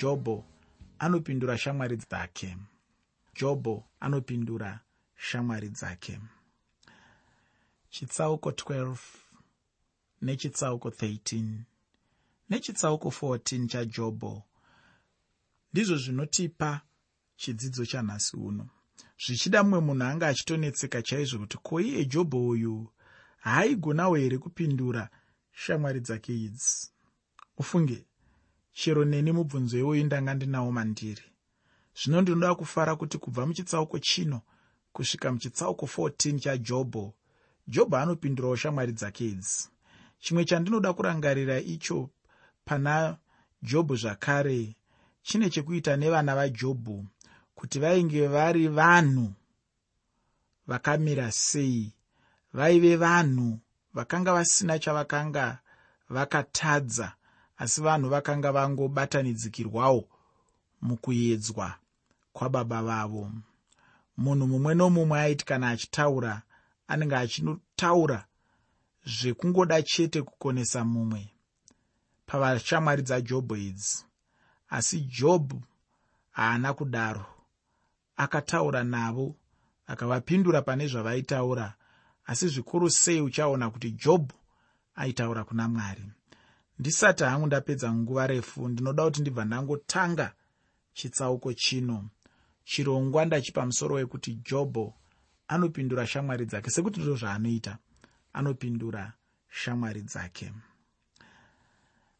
jobho anopindura shamwari dzake. Jobho anopindura shamwari dzake. Chitsauko 12 nechitsauko 13 nechitsauko 14 chajobho ndizvo zvinotipa chidzidzo chanhasi uno. Zvichida mumwe munhu anga achitonetseka chaizvo kuti ko iye jobho uyu? Haaigonawo here kupindura shamwari dzake idzi? Ufunge chero neni mubvunzo iwoyu ndanga ndinawo mandiri. Zvino ndinoda kufara kuti kubva muchitsauko chino kusvika muchitsauko 14 chajobho jobho anopindurawo shamwari dzake idzi. Chimwe chandinoda kurangarira icho pana jobho zvakare chine chekuita nevana vajobho kuti vainge vari vanhu vakamira sei vaive vanhu vakanga vasina chavakanga vakatadza asi vanhu vakanga vangobatanidzikirwawo mukuedzwa kwababa vavo. Munhu mumwe nomumwe aiti kana achitaura anenge achinotaura zvekungoda chete kukonesa mumwe pavashamwari dzajobho idzi. Asi jobho haana kudaro. Akataura navo akavapindura pane zvavaitaura asi zvikuru sei uchaona kuti jobho aitaura kuna mwari ndisati hangu ndapedza nguva refu ndinoda kuti ndibva ndangotanga chitsauko chino. Chirongwa ndachipa musoro wekuti jobho anopindura shamwari dzake. Sekuti ndo zvaanoita anopindura shamwari dzake.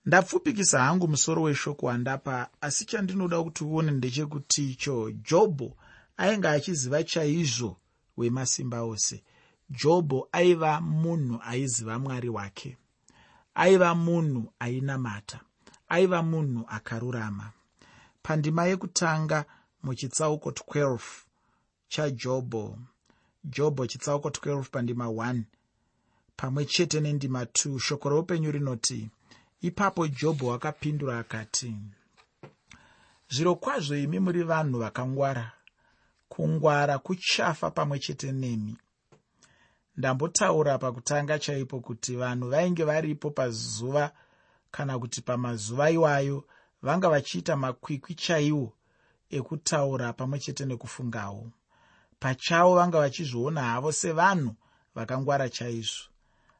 Ndapfupikisa hangu musoro weshoko wandapa asi chandinoda kuti uone ndechekuti icho jobho ainge achiziva chaizvo wemasimba ose. Jobho aiva munhu aiziva mwari wake aiva munhu ainamata aiva munhu akarurama. Pandima yekutanga muchitsauko 12 chajobho jobho chitsauko 12 pandima 1 pamwe chete nendima 2 shoko roupenyu rinoti ipapo jobho akapindura akati zviro kwazvo imi muri vanhu vakangwara. Kungwara kuchafa pamwe chete nemi ndambotaura pakutanga chaipo kuti vanhu vainge varipo pazuva kana kuti pamazuva iwayo vanga vachiita makwikwi chaiwo ekutaura pamwe chete nekufungawo. Pachavo vanga vachizviona havo sevanhu vakangwara chaizvo.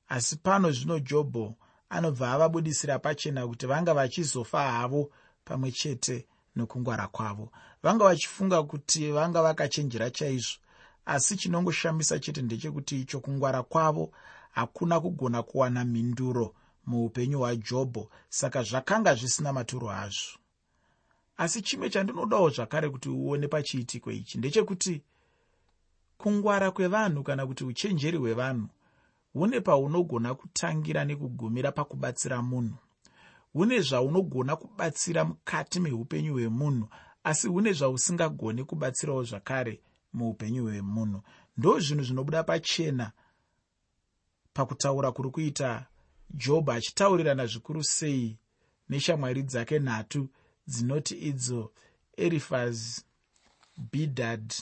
Asi pano zvino jobho anobva avabudisira pachena kuti vanga vachizofa havo pamwe chete nokungwara kwavo. Vanga vachifunga kuti vanga vakachenjera chaizvo asi chinongoshamisa chete ndechekuti icho kungwara kwavo hakuna kugona kuwana mhinduro muupenyu hwajobho saka zvakanga zvisina maturo azvo asi chimwe chandinodawo zvakare kuti uone pachiitiko ichi ndechekuti kungwara kwevanhu kana kuti uchenjeri hwevanhu hune paunogona kutangira nekugumira pakubatsira munhu. Hune zvaunogona kubatsira mukati meupenyu hwemunhu asi hune zvausingagoni kubatsirawo zvakare muupenyu hwemunhu. Ndo zvinhu zvinobuda pachena pakutaura kuri kuita jobho achitaurirana zvikuru sei neshamwari dzake nhatu dzinoti idzo erifaz bhidhad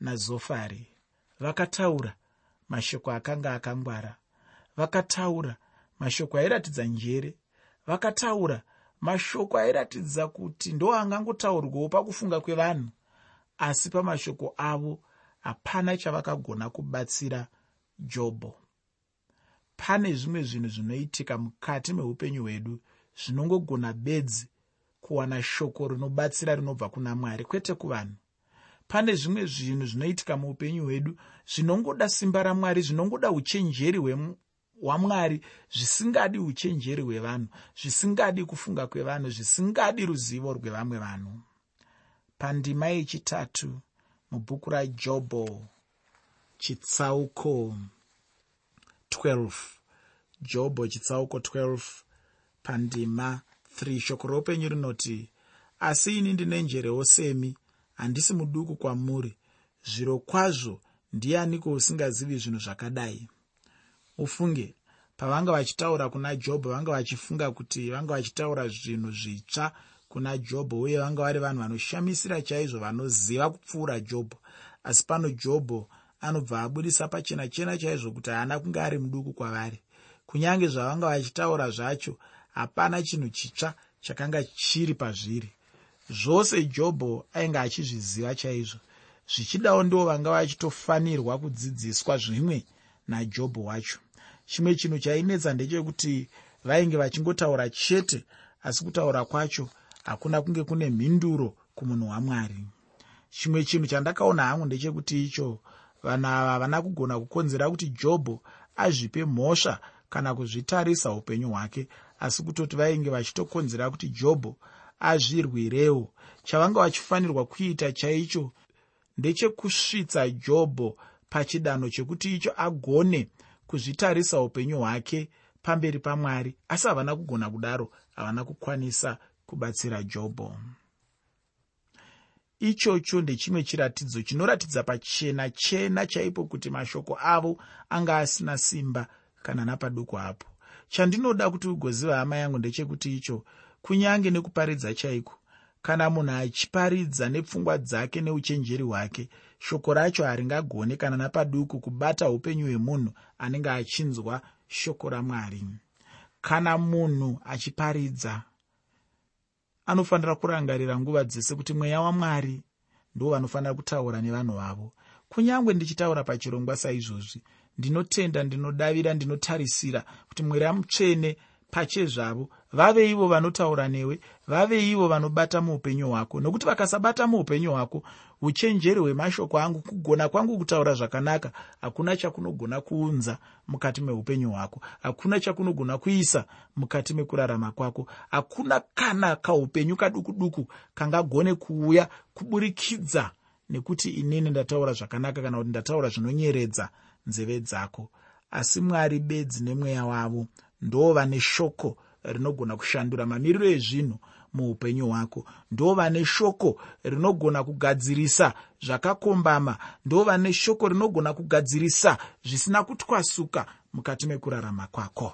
nazofari vakataura mashoko akanga akangwara. Vakataura mashoko airatidza njere. Vakataura mashoko airatidza kuti ndo angangotaurwawo pakufunga kwevanhu asi pamashoko avo hapana chavakagona kubatsira jobho pane zvimwe zvinhu zvinoitika mukati meupenyu hwedu zvinongogona bedzi kuwana shoko rinobatsira rinobva kuna mwari kwete kuvanhu. Pane zvimwe zvinhu zvinoitika muupenyu hwedu zvinongoda simba ramwari zvinongoda uchenjeri hwamwari zvisingadi uchenjeri hwevanhu zvisingadi kufunga kwevanhu zvisingadi ruzivo rwevamwe vanhu pandima yechitatu mubhuku rajobho chitsauko 12 jobho chitsauko 12 pandima 3 shoko roupenyu rinoti asi ini ndine njerewo semi handisi muduku kwamuri. Zviro kwazvo ndianiko usingazivi zvinhu zvakadai? Ufunge pavanga vachitaura kuna jobho vanga vachifunga kuti vanga vachitaura zvinhu zvitsva kuna jobho uye vanga vari vanhu vanoshamisira chaizvo vanoziva kupfuura jobho asi pano jobho anobva abudisa pachena chena chaizvo kuti haana kunge ari muduku kwavari. Kunyange zvavanga vachitaura zvacho hapana chinhu chitsva chakanga chiri pazviri. Zvose jobho ainge achizviziva chaizvo. Zvichidawo ndivo vanga vachitofanirwa kudzidziswa zvimwe najobho wacho. Chimwe chinhu chainetsa ndechekuti vainge vachingotaura chete asi kutaura kwacho hakuna kunge kune mhinduro kumunhu wamwari. Chimwe chinhu chandakaona hangu ndechekuti icho vanhu ava havana kugona kukonzera kuti jobho azvipe mhosva kana kuzvitarisa upenyu hwake asi kutoti vainge vachitokonzera kuti jobho azvirwirewo. Chavanga vachifanirwa kuita chaicho ndechekusvitsa jobho pachidanho chekuti icho agone kuzvitarisa upenyu hwake pamberi pamwari asi havana kugona kudaro havana kukwanisa kubatsira jobho ichocho ndechimwe chiratidzo chinoratidza pachena chena chaipo kuti mashoko avo anga asina simba kana napaduku apo. Chandinoda kuti ugoziva hama yangu ndechekuti icho kunyange nekuparidza chaiko kana munhu achiparidza nepfungwa dzake neuchenjeri hwake shoko racho haringagone kana napaduku kubata upenyu hwemunhu anenge achinzwa shoko ramwari. Kana munhu achiparidza anofanira kurangarira nguva dzese kuti mweya wamwari ndo vanofanira kutaura nevanhu vavo. Kunyange ndichitaura pachirongwa saizvozvi ndinotenda ndinodavira ndinotarisira kuti mwera mutsvene pachezvavo vave ivo vanotaura newe vave ivo vanobata muupenyu hwako. Nokuti vakasabata muupenyu hwako uchenjeri hwemashoko angu kugona kwangu kutaura zvakanaka hakuna chakunogona kuunza mukati meupenyu hwako. Hakuna chakunogona kuisa mukati mekurarama kwako. Hakuna kana kaupenyu kaduku duku kangagone kuuya kuburikidza nekuti inini ndataura zvakanaka kana kuti ndataura zvinonyeredza nzeve dzako. Asi mwari bedzi nemweya wavo ndo vane shoko rinogona kushandura mamiriro ezvinhu muupenyu hwako. Ndo vane shoko rinogona kugadzirisa zvakakombama. Ndo vane shoko rinogona kugadzirisa zvisina kutwasuka mukati mekurarama kwako.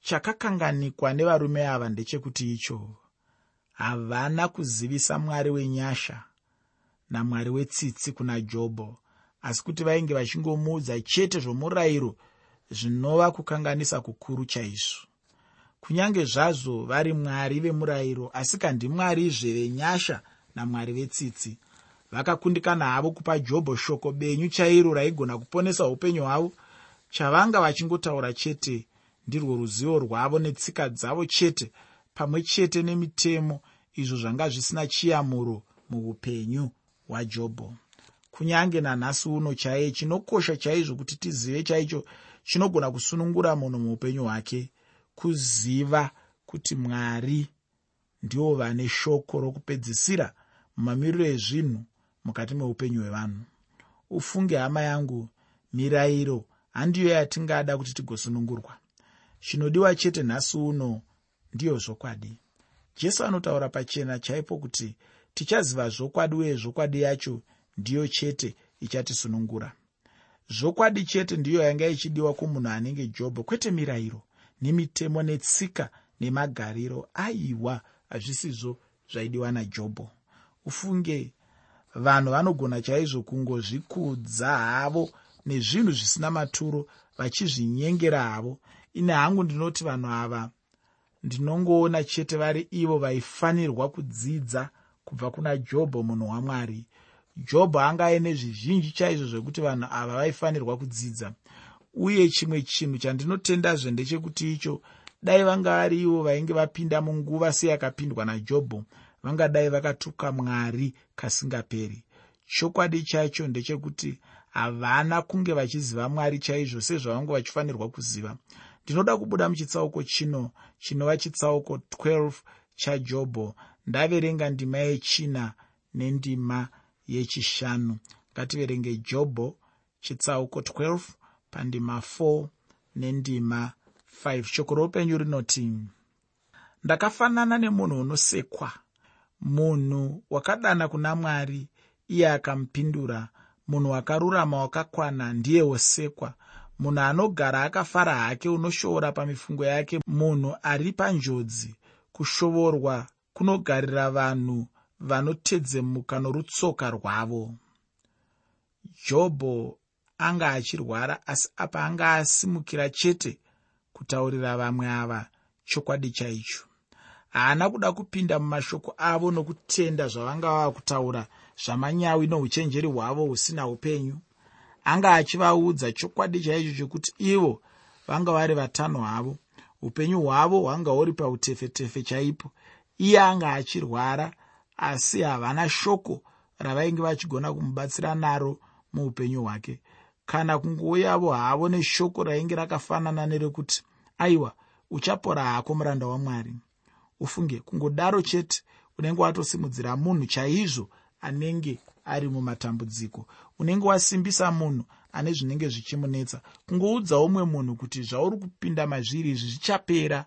Chakakanganikwa nevarume ava ndechekuti icho havana kuzivisa mwari wenyasha namwari wetsitsi kuna jobho asi kuti vainge vachingomuudza chete zvomurayiro zvinova kukanganisa kukuru chaizvo kunyange zvazvo vari mwari vemurayiro asi kandi mwarizve venyasha namwari vetsitsi. Vakakundikana havo kupa jobho shoko benyu chairo raigona kuponesa upenyu hwavo chavanga vachingotaura chete ndirwo ruzivo rwavo netsika dzavo chete pamwe chete nemitemo izvo zvanga zvisina chiyamuro muupenyu hwajobho kunyange nanhasi uno chaiye chinokosha chaizvo kuti tizive chaicho chinogona kusunungura munhu muupenyu hwake kuziva kuti mwari ndivo vane shoko rokupedzisira mumamiriro ezvinhu mukati meupenyu hwevanhu. Ufunge hama yangu mirayiro handiyo yatingada kuti tigosunungurwa. Chinodiwa chete nhasi uno ndiyo zvokwadi. Jesu anotaura pachena chaipo kuti tichaziva zvokwadi uye zvokwadi yacho ndiyo chete ichatisunungura. Zvokwadi chete ndiyo yanga ichidiwa kumunhu anenge jobho kwete mirayiro nemitemo netsika nemagariro aiwa hazvisizvo zvaidiwa najobho. Ufunge vanhu vanogona chaizvo kungozvikudza havo nezvinhu zvisina maturo vachizvinyengera havo. Ine hangu ndinoti vanhu ava ndinongoona chete vari ivo vaifanirwa kudzidza kubva kuna jobho munhu wamwari. Jobho anga aine zvizhinji chaizvo zvekuti vanhu ava vaifanirwa kudzidza uye chimwe chinhu chandinotendazve ndechekuti icho dai vanga vari ivo vainge vapinda munguva seyakapindwa najobho vangadai vakatuka mwari kasingaperi. Chokwadi chacho ndechekuti havana kunge vachiziva mwari chaizvo sezvavanga vachifanirwa kuziva. Ndinoda kubuda muchitsauko chino chinova chitsauko 12 chajobho ndaverenga ndima yechina nendima yechishanu. Ngativerenge jobho chitsauko 12 pandima 4 nendima 5 shoko roupenyu rinoti ndakafanana nemunhu unosekwa. Munhu wakadana kuna mwari iye akamupindura munhu wakarurama wakakwana ndiye wosekwa. Munhu anogara akafara hake unoshoora pamifungo yake. Munhu ari panjodzi kushovorwa kunogarira vanhu vanotedzemuka norutsoka rwavo. Jobho anga achirwara asi apa anga asimukira chete kutaurira vamwe ava chokwadi chaicho. Haana kuda kupinda mumashoko avo nokutenda zvavanga vava kutaura zvamanyawi nouchenjeri hwavo husina upenyu. Anga achivaudza chokwadi chaicho chokuti ivo vanga vari vatanho havo upenyu hwavo hwanga huri pautefetefe chaipo. Iye anga achirwara asi havana shoko ravainge vachigona kumubatsira naro muupenyu hwake kana kungouyavo havo neshoko rainge rakafanana nerekuti aiwa uchapora hako muranda wamwari. Ufunge kungodaro chete unenge watosimudzira munhu chaizvo anenge ari mumatambudziko. Unenge wasimbisa munhu ane zvinenge zvichimunetsa. Kungoudza umwe munhu kuti zvauri kupinda mazviri izvi zvichapera.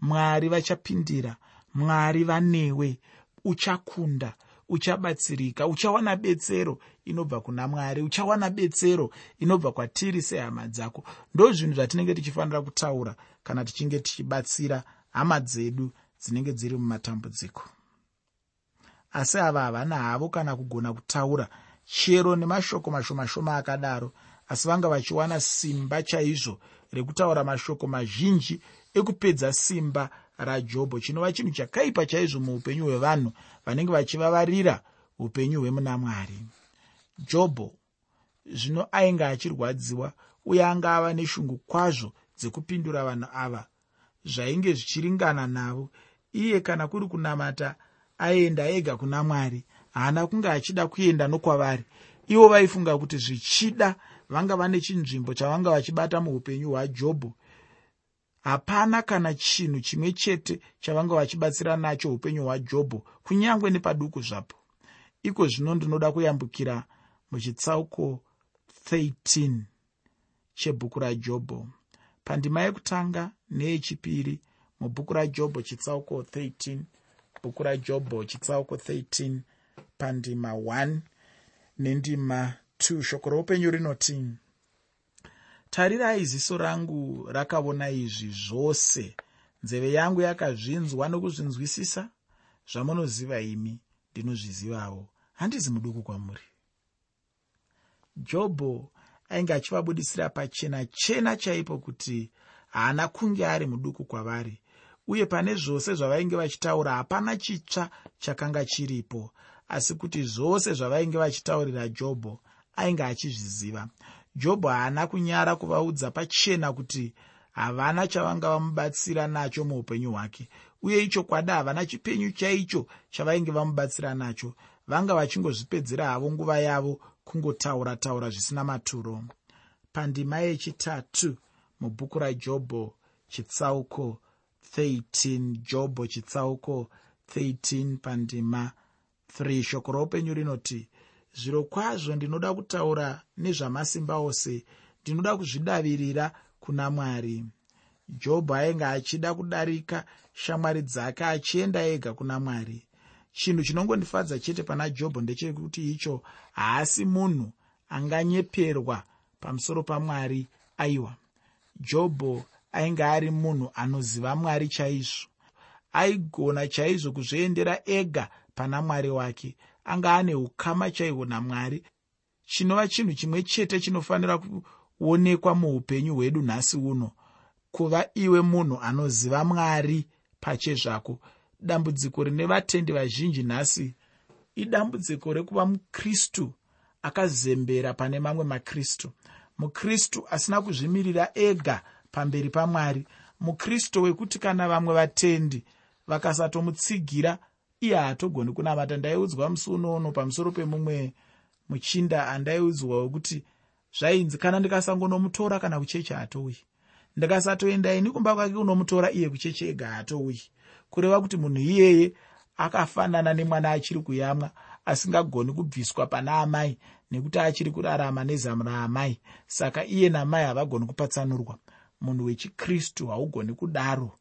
Mwari vachapindira. Mwari vanewe. Uchakunda uchabatsirika uchawana betsero inobva kuna mwari uchawana betsero inobva kwatiri sehama dzako. Ndo zvinhu zvatinenge tichifanira kutaura kana tichinge tichibatsira hama dzedu dzinenge dziri mumatambudziko. Asi ava havana havo kana kugona kutaura chero nemashoko mashomashoma akadaro asi vanga vachiwana simba chaizvo rekutaura mashoko mazhinji ekupedza simba rajobho. Chinova chinhu chakaipa chaizvo muupenyu hwevanhu vanenge vachivavarira upenyu hwemuna mwari. Jobho zvino ainge achirwadziwa uye anga ava neshungu kwazvo dzekupindura vanhu ava zvainge zvichiringana navo. Iye kana kuri kunamata aenda ega kuna mwari. Haana kunge achida kuenda nokwavari. Ivo vaifunga kuti zvichida vanga vane chinzvimbo chavanga vachibata muupenyu hwajobho hapana kana chinhu chimwe chete chavanga vachibatsira nacho upenyu hwajobho kunyange nepaduku zvapo. Iko zvino ndinoda kuyambukira muchitsauko 13 chebhuku rajobho. Pandima yekutanga neyechipiri mubhuku rajobho chitsauko 13 bhuku rajobho chitsauko 13 pandima 1 nendima 2 shoko roupenyu rinoti tarirai ziso rangu rakaona izvi zvose. Nzeve yangu yakazvinzwa nokuzvinzwisisa. Zvamunoziva imi ndinozvizivawo. Handizi muduku kwamuri. Jobho ainge achivabudisira pachena chena chaipo kuti haana kunge ari muduku kwavari uye pane zvose zvavainge vachitaura hapana chitsva chakanga chiripo. Asi kuti zvose zvavainge vachitaurira jobho ainge achizviziva jobho haana kunyara kuvaudza pachena kuti havana chavanga vamubatsira nacho muupenyu hwake uye ichokwadi havana chipenyu chaicho chavainge vamubatsira nacho vanga vachingozvipedzera havo nguva yavo kungotaura taura zvisina maturo. Pandima yechitatu mubhuku rajobho chitsauko 13 jobho chitsauko 13 pandima 3 shoko roupenyu rinoti zviro kwazvo ndinoda kutaura nezvamasimba ose. Ndinoda kuzvidavirira kuna mwari. Jobho ainge achida kudarika shamwari dzake achienda ega kuna mwari. Chinhu chinongondifadza chete pana jobho ndechekuti icho haasi munhu anganyeperwa pamusoro pamwari aiwa. Jobho ainge ari munhu anoziva mwari chaizvo. Aigona chaizvo kuzviendera ega pana mwari wake anga ane ukama chaihwo namwari. Chinova chinhu chimwe chete chinofanira kuonekwa muupenyu hwedu nhasi uno kuva iwe munhu anoziva mwari pachezvako dambudziko rine vatendi vazhinji nhasi idambudziko rekuva mukristu akazembera pane mamwe makristu. Mukristu asina kuzvimirira ega pamberi pamwari. Mukristu wekuti kana vamwe vatendi vakasatomutsigira iye haatogoni kunamata ndaiudzwa musi unoono pamusoro pemumwe muchinda andaiudzwa wekuti zvainzi kana ndikasangonomutora kana kucheche hatouyi ndikasatoenda ini kumba kwake kunomutora iye kucheche ega hatouyi kureva kuti munhu iyeye akafanana nemwana achiri kuyamwa asingagoni kubviswa pana amai nekuti achiri kurarama nezamu raamai saka iye namai havagoni kupatsanurwa. Munhu wechikristu haugoni kudaro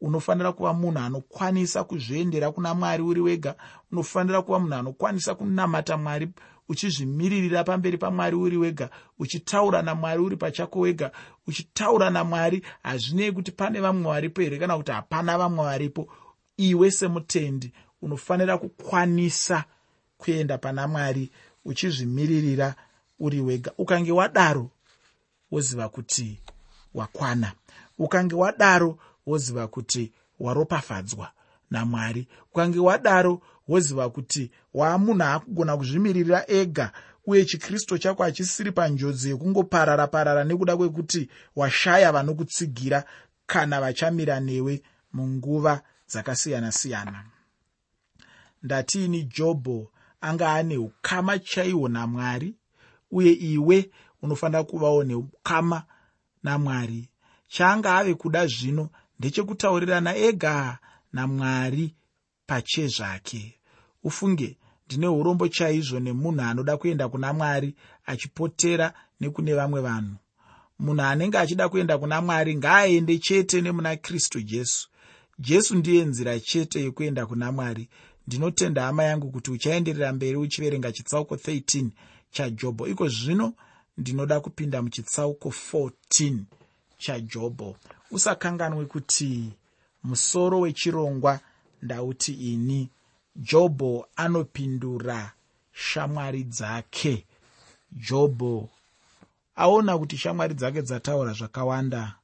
unofanira kuva munhu anokwanisa kuzviendera kuna mwari uri wega unofanira kuva munhu anokwanisa kunamata mwari uchizvimiririra pamberi pamwari uri wega uchitaura namwari uri pachako wega uchitaura namwari hazvinei kuti pane vamwe varipo here kana kuti hapana vamwe varipo. Iwe semutendi unofanira kukwanisa kuenda pana mwari uchizvimiririra uri wega. Ukange wadaro woziva kuti wakwana. Ukange wadaro woziva kuti waropafadzwa namwari. Ukange wadaro woziva kuti waamunhu akugona kuzvimirira ega uye chikristu chako hachisiri panjodzi yekungoparara parara nekuda kwekuti washaya vanokutsigira kana vachamira newe munguva dzakasiyana-siyana. Ndatiini jobho anga ane ukama chaihwo namwari uye iwe unofanira kuvawo neukama namwari. Chaanga ave kuda zvino ndechekutaurirana ega namwari pachezvake ufunge ndine urombo chaizvo nemunhu anoda kuenda kuna mwari achipotera nekune vamwe vanhu. Munhu anenge achida kuenda kuna mwari ngaaende chete nemuna kristu jesu. Jesu ndiye nzira chete yekuenda kuna mwari. Ndinotenda hama yangu kuti uchaenderera mberi uchiverenga chitsauko 13 chajobho iko zvino ndinoda kupinda muchitsauko 14 chajobho usakanganwe kuti musoro wechirongwa ndauti ini. Jobho anopindura shamwari dzake. Jobho aona kuti shamwari dzake dzataura zvakawanda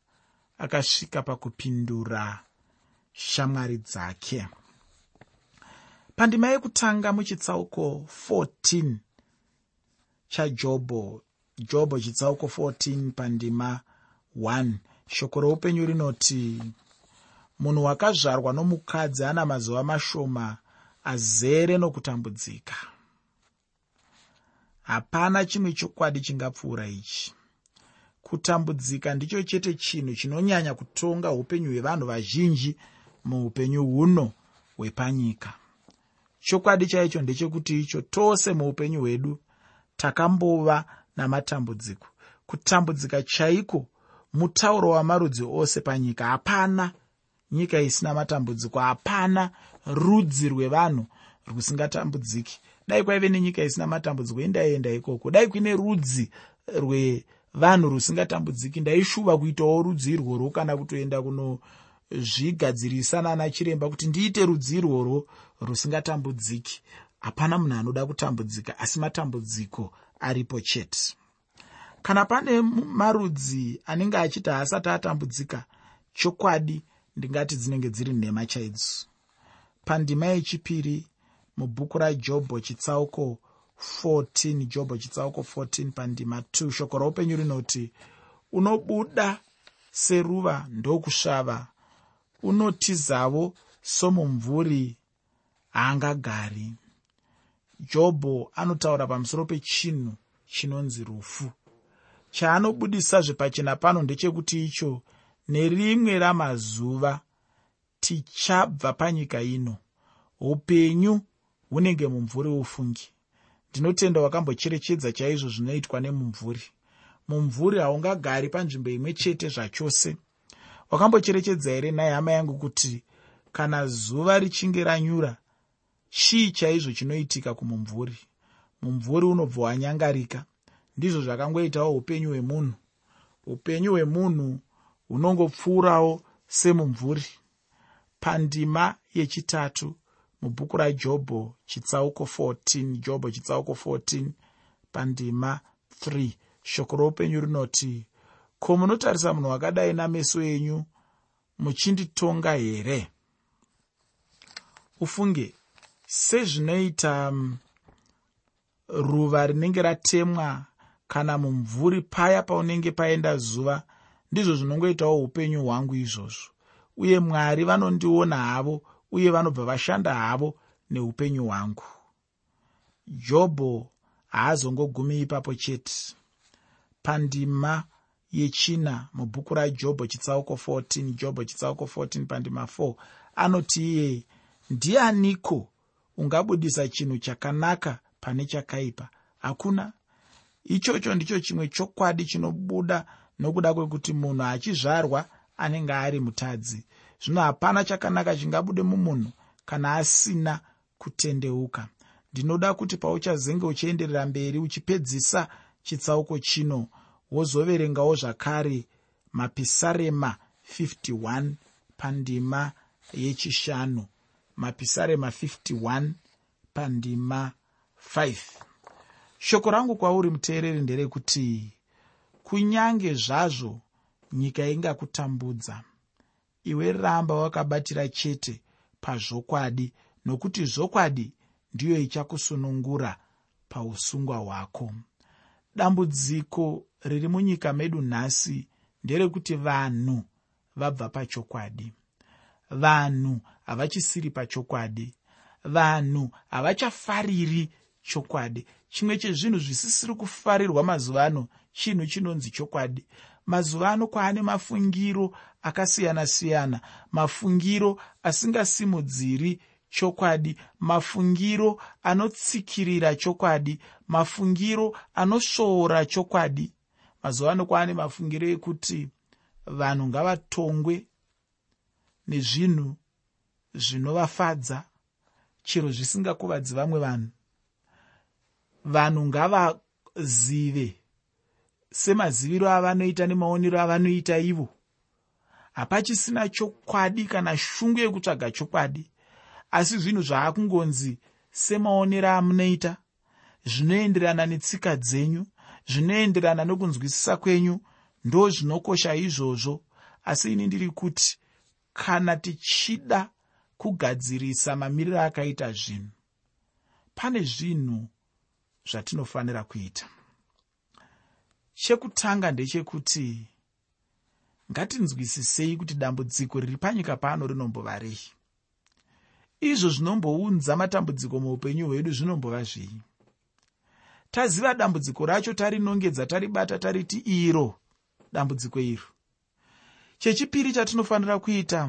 akasvika pakupindura shamwari dzake. Pandima yekutanga muchitsauko 14 chajobho jobho chitsauko 14 pandima 1 shoko roupenyu rinoti munhu wakazvarwa nomukadzi ana mazuva mashoma azere nokutambudzika. Hapana chimwe chokwadi chingapfuura ichi. Kutambudzika ndicho chete chinhu chinonyanya kutonga upenyu hwevanhu vazhinji muupenyu huno hwepanyika. Chokwadi chaicho ndechekuti icho tose muupenyu hwedu takambova namatambudziko. Kutambudzika chaiko mutauro wamarudzi ose panyika. Hapana. Nyika isina matambudziko. Hapana. Rudzi rwevanhu rusingatambudziki. Dai kwaive nenyika isina matambudziko. Indaienda ikoko. Dai kuine rudzi rwevanhu rusingatambudziki. Ndaishuva kuitawo rudzi irworwo kana kutoenda kunozvigadzirisa nana chiremba kuti ndiite rudzi irworwo rusingatambudziki. Hapana munhu anoda kutambudzika asi matambudziko aripo chete kana pane marudzi anenge achiti haasati atambudzika chokwadi ndingati dzinenge dziri nhema chaidzo pandima yechipiri mubhuku rajobho chitsauko 14 jobho chitsauko 14 pandima 2 shoko roupenyu rinoti unobuda seruva ndokusvava. Unotizavo somumvuri haangagari. Jobho anotaura pamusoro pechinhu chinonzi rufu chaanobudisa zvepachena pano ndechekuti icho nerimwe ramazuva tichabva panyika ino. Upenyu hunenge mumvuri ufungi. Ndinotenda wakambocherechedza chaizvo zvinoitwa nemumvuri. Mumvuri haungagari panzvimbo imwe chete zvachose. Wakambocherechedza here nai hama yangu kuti kana zuva richinge ranyura chii chaizvo chinoitika kumumvuri? Mumvuri unobva wanyangarika ndizvo zvakangoitawo upenyu hwemunhu. Upenyu hwemunhu hunongopfuurawo semumvuri. Pandima yechitatu mubhuku rajobho chitsauko 14 jobho chitsauko 14 pandima 3 shoko roupenyu rinoti ko munotarisa munhu wakadai nameso enyu? Muchinditonga here? Ufunge sezvinoita um, ruva rinenge ratemwa kana mumvuri paya paunenge paenda zuva ndizvo zvinongoitawo upenyu hwangu izvozvo. Uye mwari vanondiona havo uye vanobva vashanda havo neupenyu hwangu. Jobho haazongogumi ipapo chete. Pandima yechina mubhuku rajobho chitsauko 14 jobho chitsauko 14 pandima 4 anoti iye ndianiko? Ungabudisa chinhu chakanaka pane chakaipa. Hakuna ichocho ndicho chimwe chokwadi chinobuda nokuda kwekuti munhu achizvarwa anenge ari mutadzi. Zvino hapana chakanaka chingabude mumunhu kana asina kutendeuka. Ndinoda kuti pauchazenge uchienderera mberi uchipedzisa chitsauko chino wozoverengawo zvakare mapisarema 51 pandima yechishanu. Mapisarema 51 pandima 5 shoko rangu kwauri muteereri nderekuti kunyange zvazvo nyika ingakutambudza iwe ramba wakabatira chete pazvokwadi nokuti zvokwadi ndiyo ichakusunungura pausungwa hwako. Dambudziko riri munyika medu nhasi nderekuti vanhu vabva pachokwadi. Vanhu havachisiri pachokwadi. Vanhu havachafariri chokwadi chimwe chezvinhu zvisisiri kufarirwa mazuva ano chinhu chinonzi chokwadi. Mazuva ano kwaane mafungiro akasiyana-siyana. Mafungiro asingasimudziri chokwadi. Mafungiro anotsikirira chokwadi. Mafungiro anosvoora chokwadi. Mazuva ano kwaane mafungiro ekuti vanhu ngavatongwe nezvinhu zvinovafadza chero zvisingakuvadzi vamwe vanhu vanhu ngavazive. Semaziviro avanoita nemaonero avanoita ivo. Hapachisina chokwadi kana shungu yekutsvaga chokwadi. Asi zvinhu zvaakungonzi semaonero amunoita zvinoenderana netsika dzenyu zvinoenderana nokunzwisisa kwenyu ndo zvinokosha izvozvo. Asi ini ndiri kuti kana tichida kugadzirisa mamiriro akaita zvinhu pane zvinhu zvatinofanira kuita. Chekutanga ndechekuti ngatinzwisisei kuti dambudziko riri panyika pano rinombova rei izvo zvinombounza matambudziko muupenyu hwedu zvinombova zvii? Taziva dambudziko racho tarinongedza taribata tariti iro dambudziko iro. Chechipiri chatinofanira kuita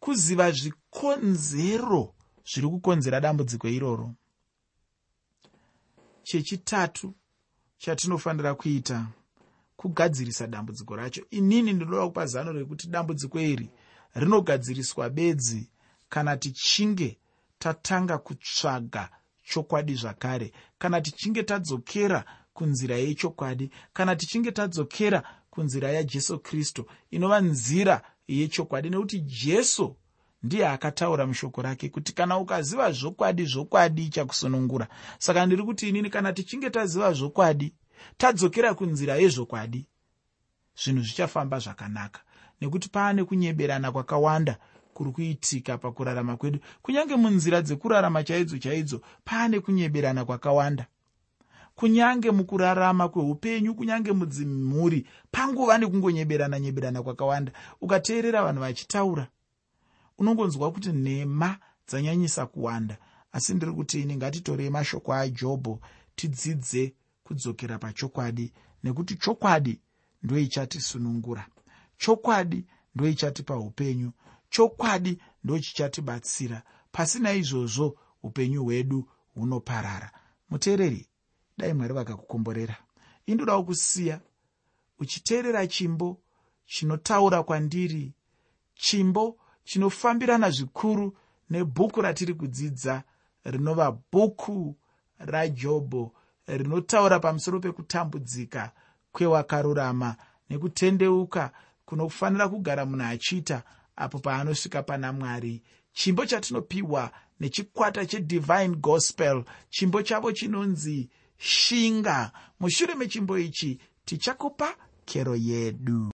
kuziva zvikonzero zviri kukonzera dambudziko iroro chechitatu chatinofanira kuita kugadzirisa dambudziko racho. Inini ndinoda kupa zano rekuti dambudziko iri rinogadziriswa bedzi kana tichinge tatanga kutsvaga chokwadi zvakare kana tichinge tadzokera kunzira yechokwadi kana tichinge tadzokera kunzira yajesu kristu inova nzira yechokwadi nekuti jesu ndiye akataura mushoko rake kuti kana ukaziva zvokwadi zvokwadi chakusunungura saka ndiri kuti inini kana tichinge taziva zvokwadi tadzokera kunzira yezvokwadi. Zvinhu zvichafamba zvakanaka. Nekuti paane kunyeberana kwakawanda kuri kuitika pakurarama kwedu. Kunyange munzira dzekurarama chaidzo chaidzo paane kunyeberana kwakawanda. Kunyange mukurarama kweupenyu kunyange mudzimhuri panguva nekungonyeberana nyeberana kwakawanda. Ukateerera vanhu vachitaura unongonzwa kuti nhema dzanyanyisa kuwanda asi ndiri kuti ini ngatitorei mashoko ajobho tidzidze kudzokera pachokwadi nekuti chokwadi ndo ichatisunungura chokwadi ndo ichatipa upenyu chokwadi ndo chichatibatsira pasina izvozvo upenyu hwedu hunoparara. Muteereri dai mwari vakakukomborera. Indodawo kusiya uchiteerera chimbo chinotaura kwandiri chimbo chinofambirana zvikuru nebhuku ratiri kudzidza rinova bhuku rajobho rinotaura pamusoro pekutambudzika kwewakarurama nekutendeuka kunofanira kugara munhu achiita apo paanosvika pana mwari. Chimbo chatinopiwa nechikwata chedivine gospel chimbo chavo chinonzi shinga. Mushure mechimbo ichi tichakupa kero yedu